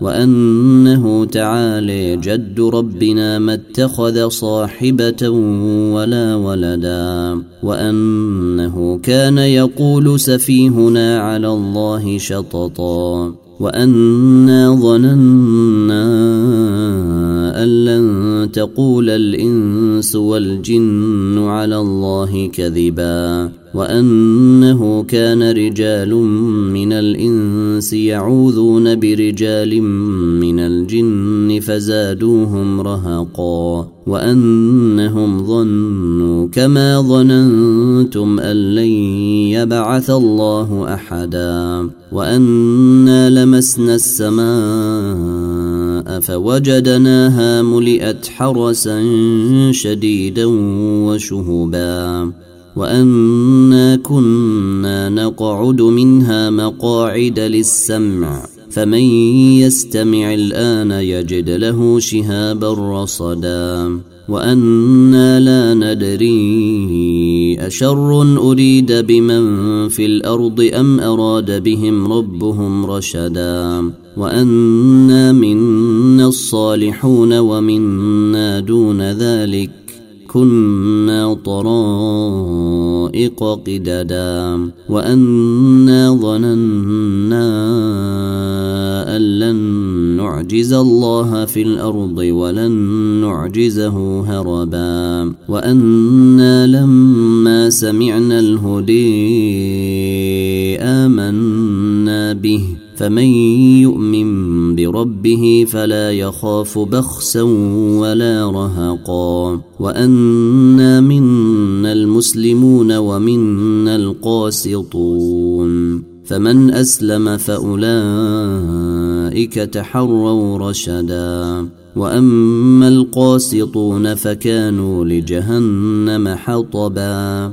وأنه تعالي جد ربنا ما اتخذ صاحبة ولا ولدا وأنه كان يقول سفيهنا على الله شططا وأنا ظننا تقول الإنس والجن على الله كذبا وأنه كان رجال من الإنس يعوذون برجال من الجن فزادوهم رهقا وأنهم ظنوا كما ظننتم أن لن يبعث الله أحدا وأنا لمسنا السماء فوجدناها ملئت حرسا شديدا وشهبا وأنا كنا نقعد منها مقاعد للسمع فمن يستمع الآن يجد له شهابا رصدا وأنا لا ندري أشر أريد بمن في الأرض أم أراد بهم ربهم رشدا. وانا منا الصالحون ومنا دون ذلك كنا طرائق قددا وأنا ظننا أن لن نعجز الله في الأرض ولن نعجزه هربا وأنا لما سمعنا الهدي فمن يؤمن بربه فلا يخاف بخسا ولا رهقا. وأنا منا المسلمون ومنا القاسطون. فمن أسلم فأولئك تحروا رشدا. وأما القاسطون فكانوا لجهنم حطبا.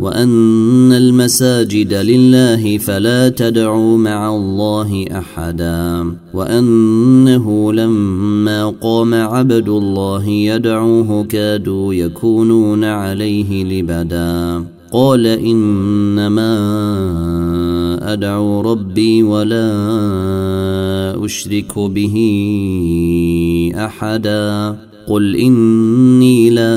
وأن المساجد لله فلا تدعوا مع الله أحدا وأنه لما قام عبد الله يدعوه كادوا يكونون عليه لبدا. قال إنما أدعو ربي ولا أشرك به أحدا. قل إني لا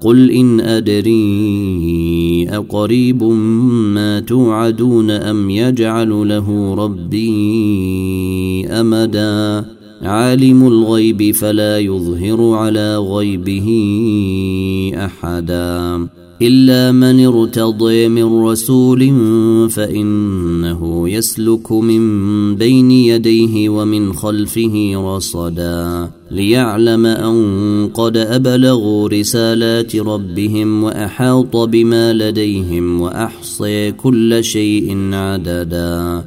قل إن أدري أقريب ما توعدون أم يجعل له ربي أمدا عالم الغيب فلا يظهر على غيبه أحدا. إلا من ارتضي من رسول فإنه يسلك من بين يديه ومن خلفه رصدا. ليعلم أن قد أبلغوا رسالات ربهم وأحاط بما لديهم وأحصي كل شيء عددا.